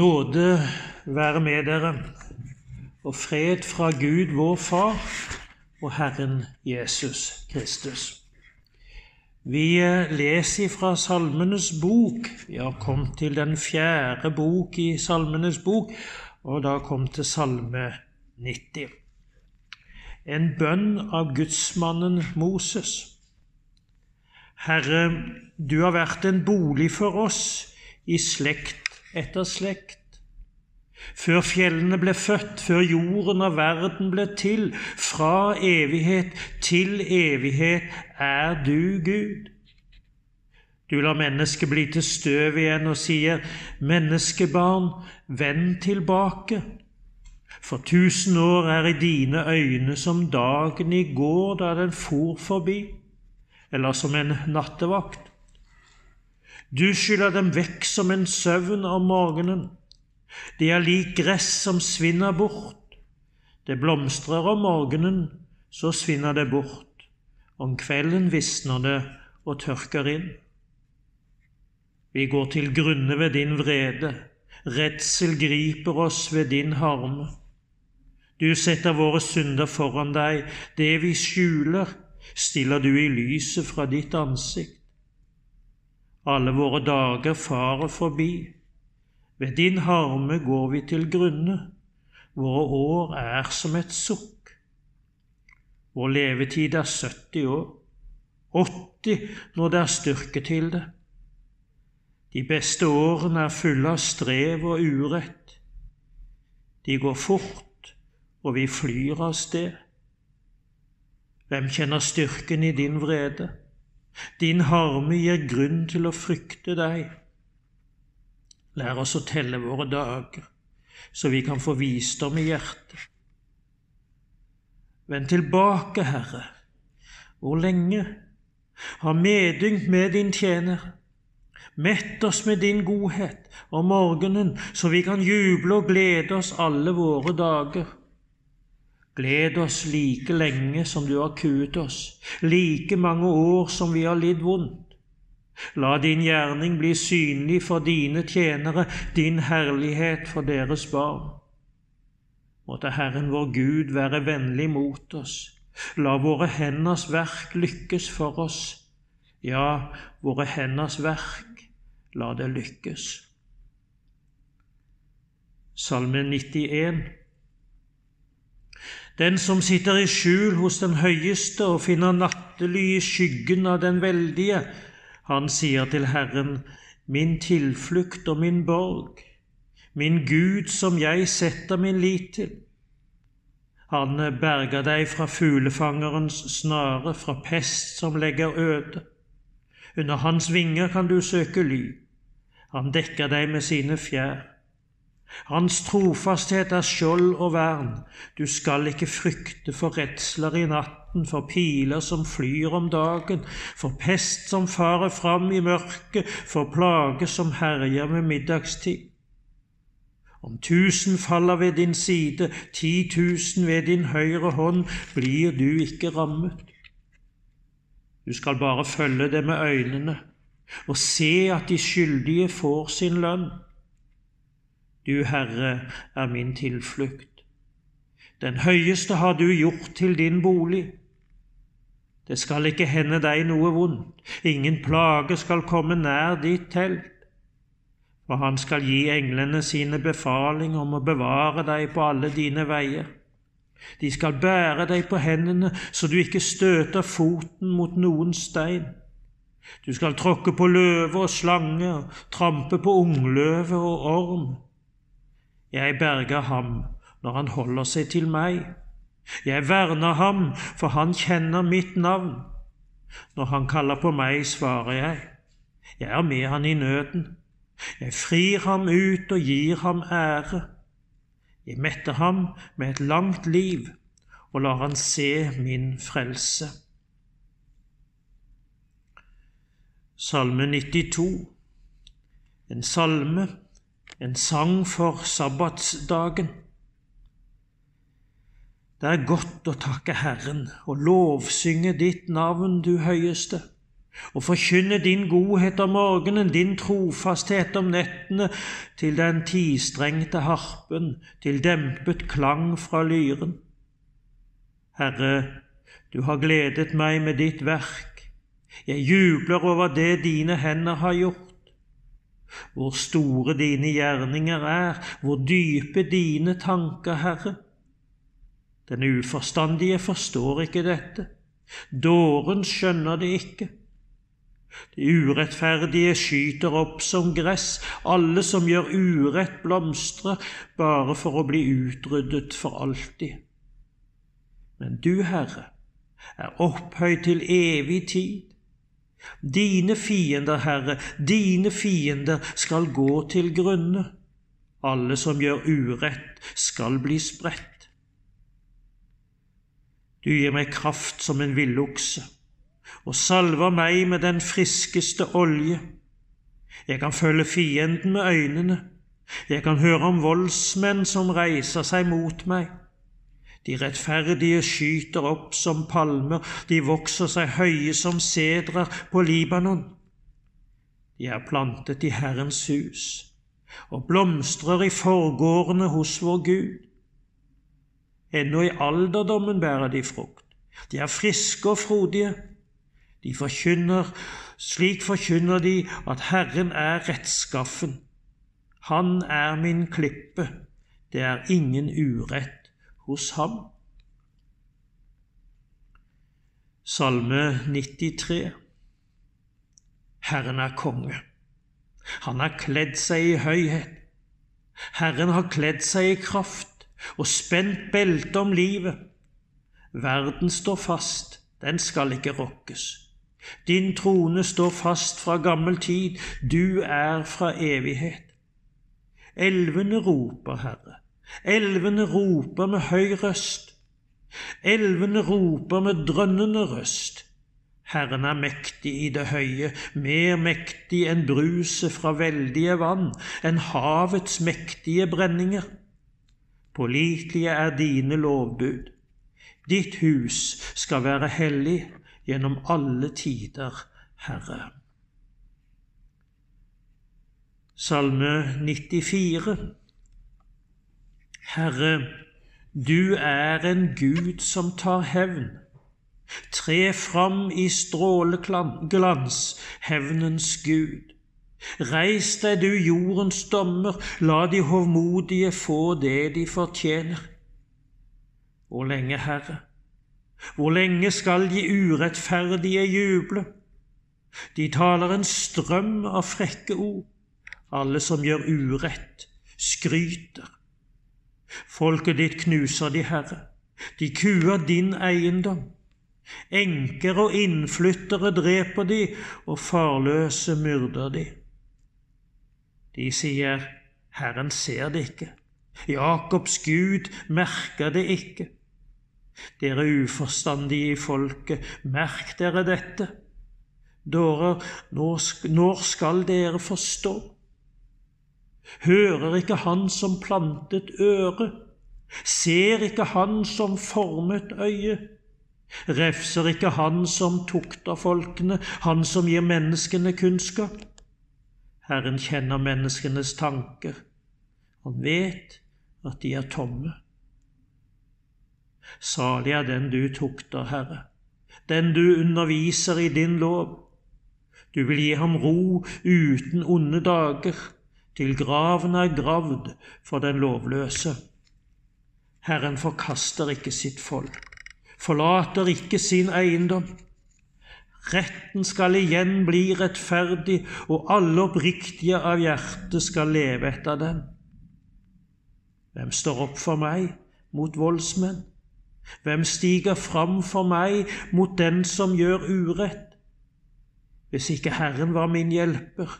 Nåde være med dere, og fred fra Gud vår Far og Herren Jesus Kristus. Vi eh, leser fra Salmenes bok. Vi har kommet til den fjerde bok i Salmenes bok, og da kom til Salme 90. En bønn av gudsmannen Moses. Herre, du har vært en bolig for oss i slekt etter slekt. Før fjellene ble født, før jorden og verden ble til, fra evighet til evighet er du Gud. Du lar mennesket bli til støv igjen og sier, Menneskebarn, vend tilbake. For tusen år er i dine øyne som dagen i går da den for forbi, eller som en nattevakt. Du skyller dem vekk som en søvn om morgenen. De er lik gress som svinner bort. Det blomstrer om morgenen, så svinner det bort. Om kvelden visner det og tørker inn. Vi går til grunne ved din vrede. Redsel griper oss ved din harme. Du setter våre synder foran deg. Det vi skjuler, stiller du i lyset fra ditt ansikt. Alle våre dager farer forbi. Ved din harme går vi til grunne. Våre år er som et sukk. Vår levetid er 70 år. 80 når det er styrke til det. De beste årene er fulle av strev og urett. De går fort, og vi flyr av sted. Hvem kjenner styrken i din vrede? Din harme gir grunn til å frykte deg. Lær oss å telle våre dager, så vi kan få visdom i hjertet. Vend tilbake, Herre. Hvor lenge? Ha medynk med din tjener. Mett oss med din godhet om morgenen, så vi kan juble og glede oss alle våre dager. Gled oss like lenge som du har kuet oss, like mange år som vi har lidd vondt. La din gjerning bli synlig for dine tjenere, din herlighet for deres barn. Måtte Herren vår Gud være vennlig mot oss. La våre henders verk lykkes for oss. Ja, våre henders verk, la det lykkes. Salme 91 den som sitter i skjul hos den høyeste og finner nattely i skyggen av den veldige, han sier til Herren, min tilflukt og min borg, min Gud som jeg setter min lit til. Han berger deg fra fuglefangerens snare, fra pest som legger øde. Under hans vinger kan du søke ly. Han dekker deg med sine fjær. Hans trofasthet er skjold og vern. Du skal ikke frykte for redsler i natten, for piler som flyr om dagen, for pest som farer fram i mørket, for plage som herjer med middagstid. Om tusen faller ved din side, ti tusen ved din høyre hånd, blir du ikke rammet. Du skal bare følge det med øynene og se at de skyldige får sin lønn. Du, Herre, er min tilflukt. Den høyeste har du gjort til din bolig. Det skal ikke hende deg noe vondt, ingen plage skal komme nær ditt telt. For han skal gi englene sine befaling om å bevare deg på alle dine veier. De skal bære deg på hendene så du ikke støter foten mot noen stein. Du skal tråkke på løve og slange og trampe på ungløve og orm. Jeg berger ham når han holder seg til meg. Jeg verner ham, for han kjenner mitt navn. Når han kaller på meg, svarer jeg. Jeg er med han i nøden. Jeg frir ham ut og gir ham ære. Jeg metter ham med et langt liv og lar han se min frelse. Salme 92, en salme en sang for sabbatsdagen. Det er godt å takke Herren og lovsynge ditt navn, du høyeste. og forkynne din godhet om morgenen, din trofasthet om nettene, til den tistrengte harpen, til dempet klang fra lyren. Herre, du har gledet meg med ditt verk, jeg jubler over det dine hender har gjort. Hvor store dine gjerninger er, hvor dype dine tanker, Herre. Den uforstandige forstår ikke dette, dåren skjønner det ikke. De urettferdige skyter opp som gress, alle som gjør urett, blomstrer bare for å bli utryddet for alltid. Men du, Herre, er opphøyd til evig tid. Dine fiender, Herre, dine fiender skal gå til grunne. Alle som gjør urett, skal bli spredt. Du gir meg kraft som en villokse og salver meg med den friskeste olje. Jeg kan følge fienden med øynene, jeg kan høre om voldsmenn som reiser seg mot meg. De rettferdige skyter opp som palmer, de vokser seg høye som sedrer på Libanon. De er plantet i Herrens hus og blomstrer i forgårdene hos vår Gud. Ennå i alderdommen bærer de frukt. De er friske og frodige. De forkynner, slik forkynner de at Herren er rettskaffen. Han er min klippe, det er ingen urett hos ham. Salme 93 Herren er konge. Han har kledd seg i høyhet. Herren har kledd seg i kraft og spent belte om livet. Verden står fast, den skal ikke rokkes. Din trone står fast fra gammel tid, du er fra evighet. Elvene roper, Herre, elvene roper med høy røst. Elvene roper med drønnende røst. Herren er mektig i det høye, mer mektig enn bruset fra veldige vann, enn havets mektige brenninger. Pålitelige er dine lovbud. Ditt hus skal være hellig, gjennom alle tider, Herre. Salme 94 Herre, du er en Gud som tar hevn. Tre fram i stråleglans, hevnens Gud. Reis deg, du jordens dommer, la de hovmodige få det de fortjener. Hvor lenge, Herre? Hvor lenge skal de urettferdige juble? De taler en strøm av frekke ord. Alle som gjør urett, skryter. Folket ditt knuser de, Herre. De kuer din eiendom. Enker og innflyttere dreper de, og farløse myrder de. De sier, Herren ser det ikke. Jakobs Gud merker det ikke. Dere uforstandige i folket, merk dere dette. Dårer, når skal dere forstå? Hører ikke Han som plantet øre? Ser ikke Han som formet øye? Refser ikke Han som tukter folkene, Han som gir menneskene kunnskap? Herren kjenner menneskenes tanker. Han vet at de er tomme. Salig er den du tukter, Herre, den du underviser i din lov. Du vil gi ham ro uten onde dager, til graven er gravd for den lovløse. Herren forkaster ikke sitt folk, forlater ikke sin eiendom. Retten skal igjen bli rettferdig, og alle oppriktige av hjerte skal leve etter den. Hvem står opp for meg mot voldsmenn? Hvem stiger fram for meg mot den som gjør urett? Hvis ikke Herren var min hjelper,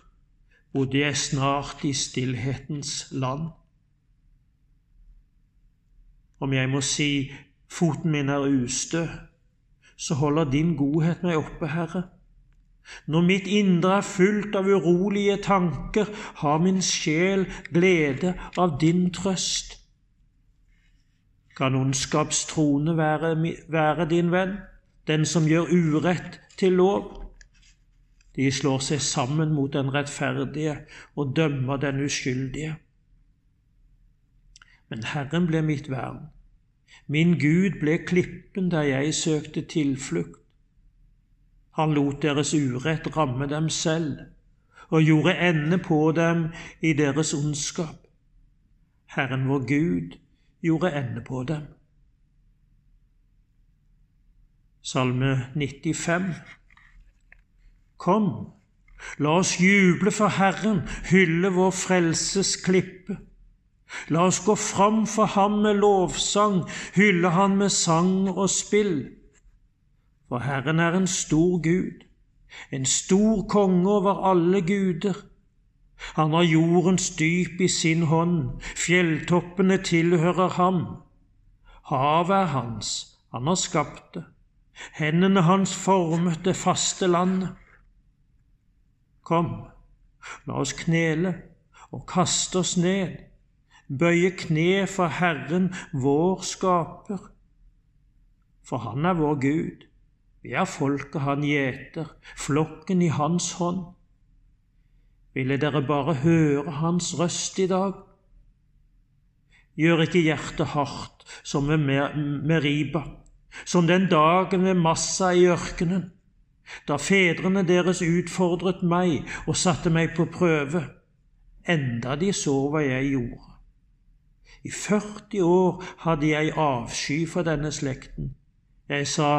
bodde jeg snart i stillhetens land. Om jeg må si foten min er ustø, så holder din godhet meg oppe, Herre. Når mitt indre er fullt av urolige tanker, har min sjel glede av din trøst. Kan ondskapstrone være, være din venn, den som gjør urett til lov? De slår seg sammen mot den rettferdige og dømmer den uskyldige. Men Herren ble mitt vern. Min Gud ble klippen der jeg søkte tilflukt. Han lot deres urett ramme dem selv og gjorde ende på dem i deres ondskap. Herren vår Gud gjorde ende på dem. Salme 95 Kom, la oss juble for Herren, hylle vår frelses klippe. La oss gå fram for ham med lovsang, hylle han med sang og spill. For Herren er en stor Gud, en stor konge over alle guder. Han har jordens dyp i sin hånd, fjelltoppene tilhører ham. Havet er hans, han har skapt det. Hendene hans formet det faste landet. Kom, la oss knele og kaste oss ned bøye kne for Herren, vår skaper. For Han er vår Gud, vi er folket Han gjeter, flokken i Hans hånd. Ville dere bare høre Hans røst i dag? Gjør ikke hjertet hardt som ved Meriba, som den dagen ved Massa i ørkenen, da fedrene deres utfordret meg og satte meg på prøve, enda de så hva jeg gjorde. I 40 år hadde jeg avsky for denne slekten. Jeg sa,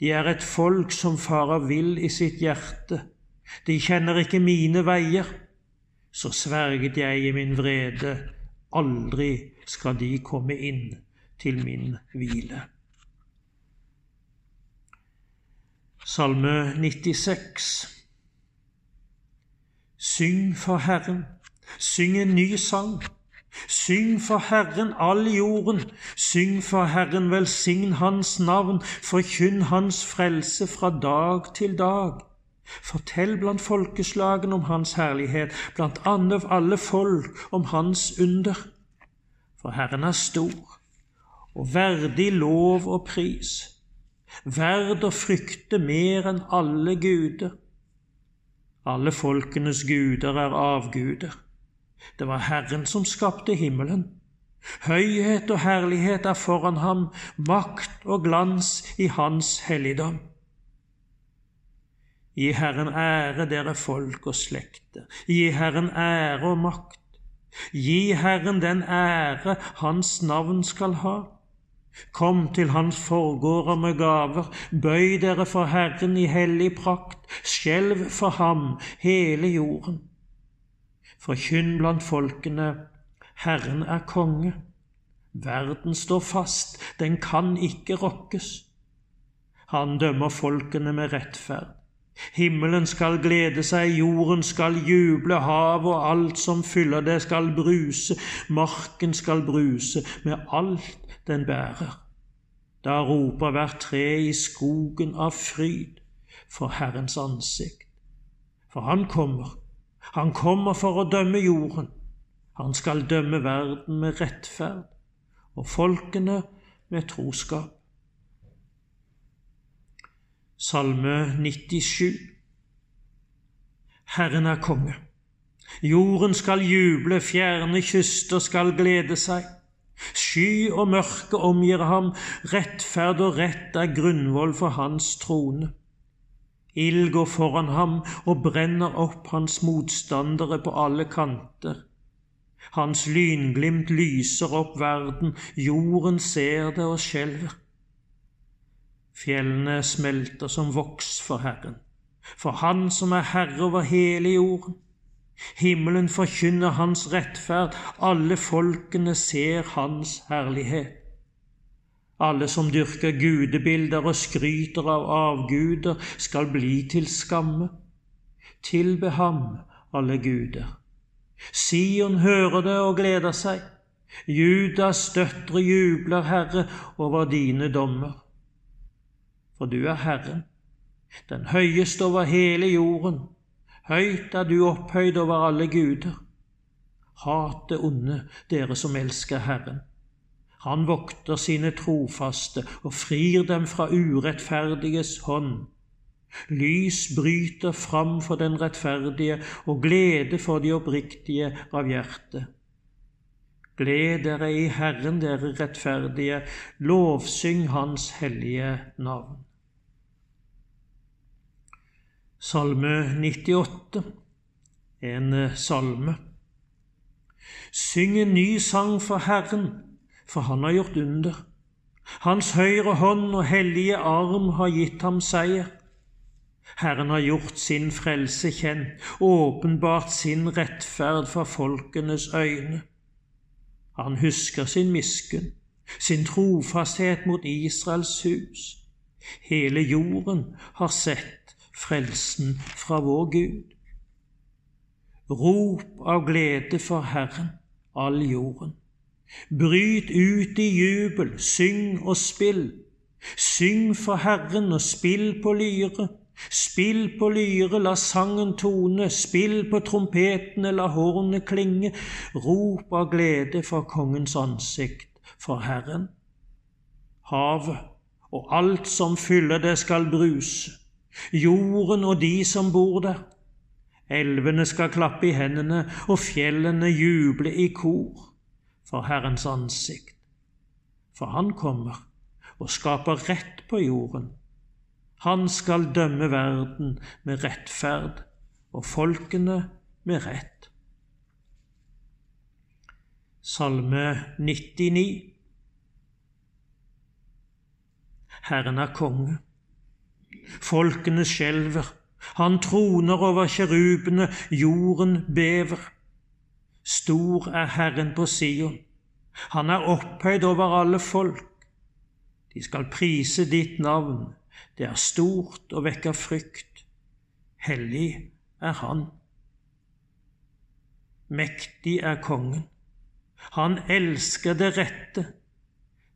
de er et folk som farer vill i sitt hjerte, de kjenner ikke mine veier. Så sverget jeg i min vrede, aldri skal de komme inn til min hvile. Salme 96 Syng for Herren, syng en ny sang. Syng for Herren all jorden, syng for Herren, velsign Hans navn, forkynn Hans frelse fra dag til dag. Fortell blant folkeslagene om Hans herlighet, blant annet alle folk om Hans under. For Herren er stor, og verdig lov og pris, verd å frykte mer enn alle guder. Alle folkenes guder er avguder. Det var Herren som skapte himmelen. Høyhet og herlighet er foran ham, makt og glans i Hans helligdom. Gi Herren ære, dere folk og slekter. Gi Herren ære og makt. Gi Herren den ære Hans navn skal ha. Kom til Hans forgårder med gaver, bøy dere for Herren i hellig prakt, skjelv for Ham hele jorden. Forkynn blant folkene, Herren er konge. Verden står fast, den kan ikke rokkes. Han dømmer folkene med rettferd. Himmelen skal glede seg, jorden skal juble, havet og alt som fyller det skal bruse, marken skal bruse med alt den bærer. Da roper hvert tre i skogen av fryd for Herrens ansikt. For han kommer, han kommer for å dømme jorden. Han skal dømme verden med rettferd og folkene med troskap. Salme 97 Herren er konge. Jorden skal juble, fjerne kyster skal glede seg. Sky og mørke omgir ham, rettferd og rett er grunnvoll for hans trone. Ild går foran ham og brenner opp hans motstandere på alle kanter. Hans lynglimt lyser opp verden, jorden ser det og skjelver. Fjellene smelter som voks for Herren, for Han som er herre over hele jorden. Himmelen forkynner Hans rettferd, alle folkene ser Hans herlighet. Alle som dyrker gudebilder og skryter av avguder, skal bli til skamme. Tilbe ham, alle guder. Sion hører det og gleder seg. Judas døtre jubler, Herre, over dine dommer. For du er Herren, den høyeste over hele jorden. Høyt er du opphøyd over alle guder. Hat det onde, dere som elsker Herren. Han vokter sine trofaste og frir dem fra urettferdiges hånd. Lys bryter fram for den rettferdige og glede for de oppriktige av hjerte. Gled dere i Herren, dere rettferdige, lovsyng Hans hellige navn. Salme 98, en salme. Syng en ny sang for Herren, for Han har gjort under. Hans høyre hånd og hellige arm har gitt ham seier. Herren har gjort sin frelse kjent, åpenbart sin rettferd for folkenes øyne. Han husker sin miskunn, sin trofasthet mot Israels hus. Hele jorden har sett frelsen fra vår Gud. Rop av glede for Herren, all jorden. Bryt ut i jubel, syng og spill. Syng for Herren og spill på lyre. Spill på lyre, la sangen tone, spill på trompetene, la hornet klinge, rop av glede for kongens ansikt, for Herren. Havet og alt som fyller det, skal bruse, jorden og de som bor der. Elvene skal klappe i hendene, og fjellene juble i kor for Herrens ansikt. For Han kommer og skaper rett på jorden han skal dømme verden med rettferd og folkene med rett. Salme 99 Herren er konge. Folkene skjelver. Han troner over kjerubene, jorden bever. Stor er Herren på Sion. Han er opphøyd over alle folk. De skal prise ditt navn det er stort og vekker frykt. Hellig er Han. Mektig er Kongen. Han elsker det rette.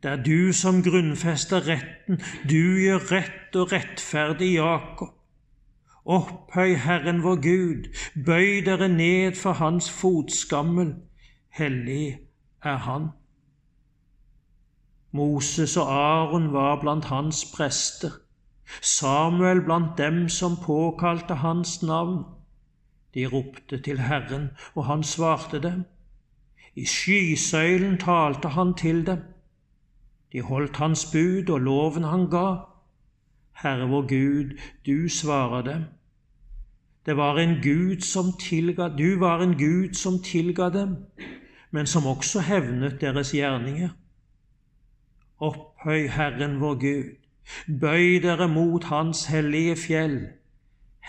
Det er du som grunnfester retten, du gjør rett og rettferdig Jakob. Opphøy Herren vår Gud, bøy dere ned for Hans fotskammel. Hellig er Han. Moses og Aron var blant hans prester. Samuel blant dem som påkalte hans navn. De ropte til Herren, og han svarte dem. I skysøylen talte han til dem. De holdt hans bud og loven han ga. Herre vår Gud, du svarer dem. Det var en Gud som tilga, du var en Gud som tilga dem, men som også hevnet deres gjerninger. Opphøy Herren vår Gud Bøy dere mot Hans hellige fjell.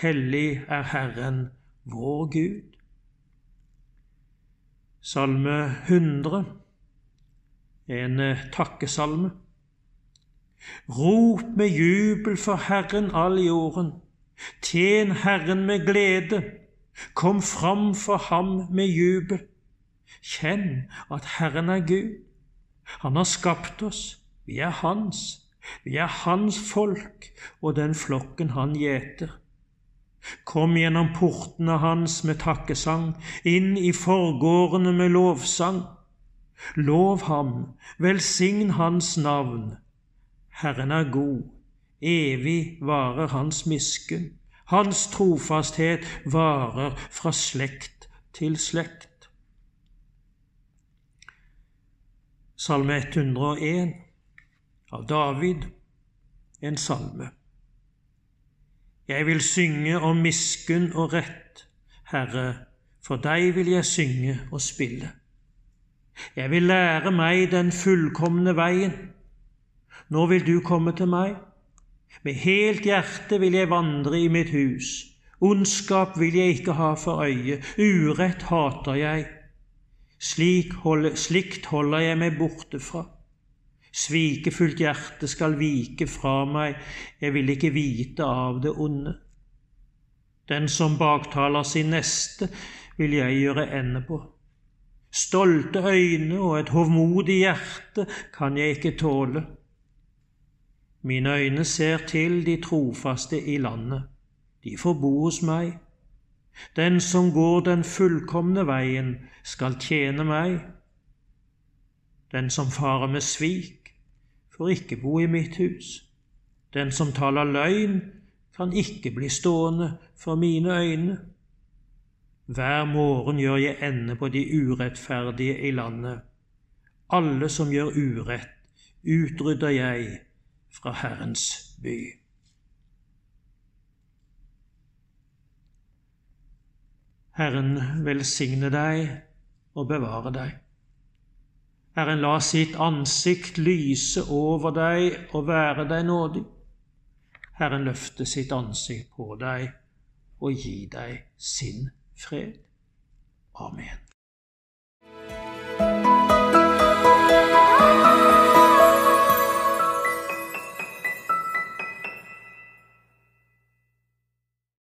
Hellig er Herren, vår Gud. Salme 100, en eh, takkesalme. Rop med jubel for Herren all jorden. Tjen Herren med glede. Kom fram for ham med jubel. Kjenn at Herren er Gud. Han har skapt oss. Vi er Hans. Vi er hans folk og den flokken han gjeter. Kom gjennom portene hans med takkesang, inn i forgårdene med lovsang. Lov ham, velsign hans navn. Herren er god, evig varer hans miskunn. Hans trofasthet varer fra slekt til slekt. Salme 101 av David, en salme. Jeg vil synge om miskunn og rett, Herre, for deg vil jeg synge og spille. Jeg vil lære meg den fullkomne veien. Nå vil du komme til meg. Med helt hjerte vil jeg vandre i mitt hus. Ondskap vil jeg ikke ha for øye, urett hater jeg. Slik holde, slikt holder jeg meg borte fra. Svikefullt hjerte skal vike fra meg, jeg vil ikke vite av det onde. Den som baktaler sin neste, vil jeg gjøre ende på. Stolte øyne og et hovmodig hjerte kan jeg ikke tåle. Mine øyne ser til de trofaste i landet, de får bo hos meg. Den som går den fullkomne veien, skal tjene meg. Den som farer med svik, får ikke bo i mitt hus. Den som taler løgn, kan ikke bli stående for mine øyne. Hver morgen gjør jeg ende på de urettferdige i landet. Alle som gjør urett, utrydder jeg fra Herrens by. Herren velsigne deg og bevare deg. Herren la sitt ansikt lyse over deg og være deg nådig. Herren løfte sitt ansikt på deg og gi deg sin fred. Amen.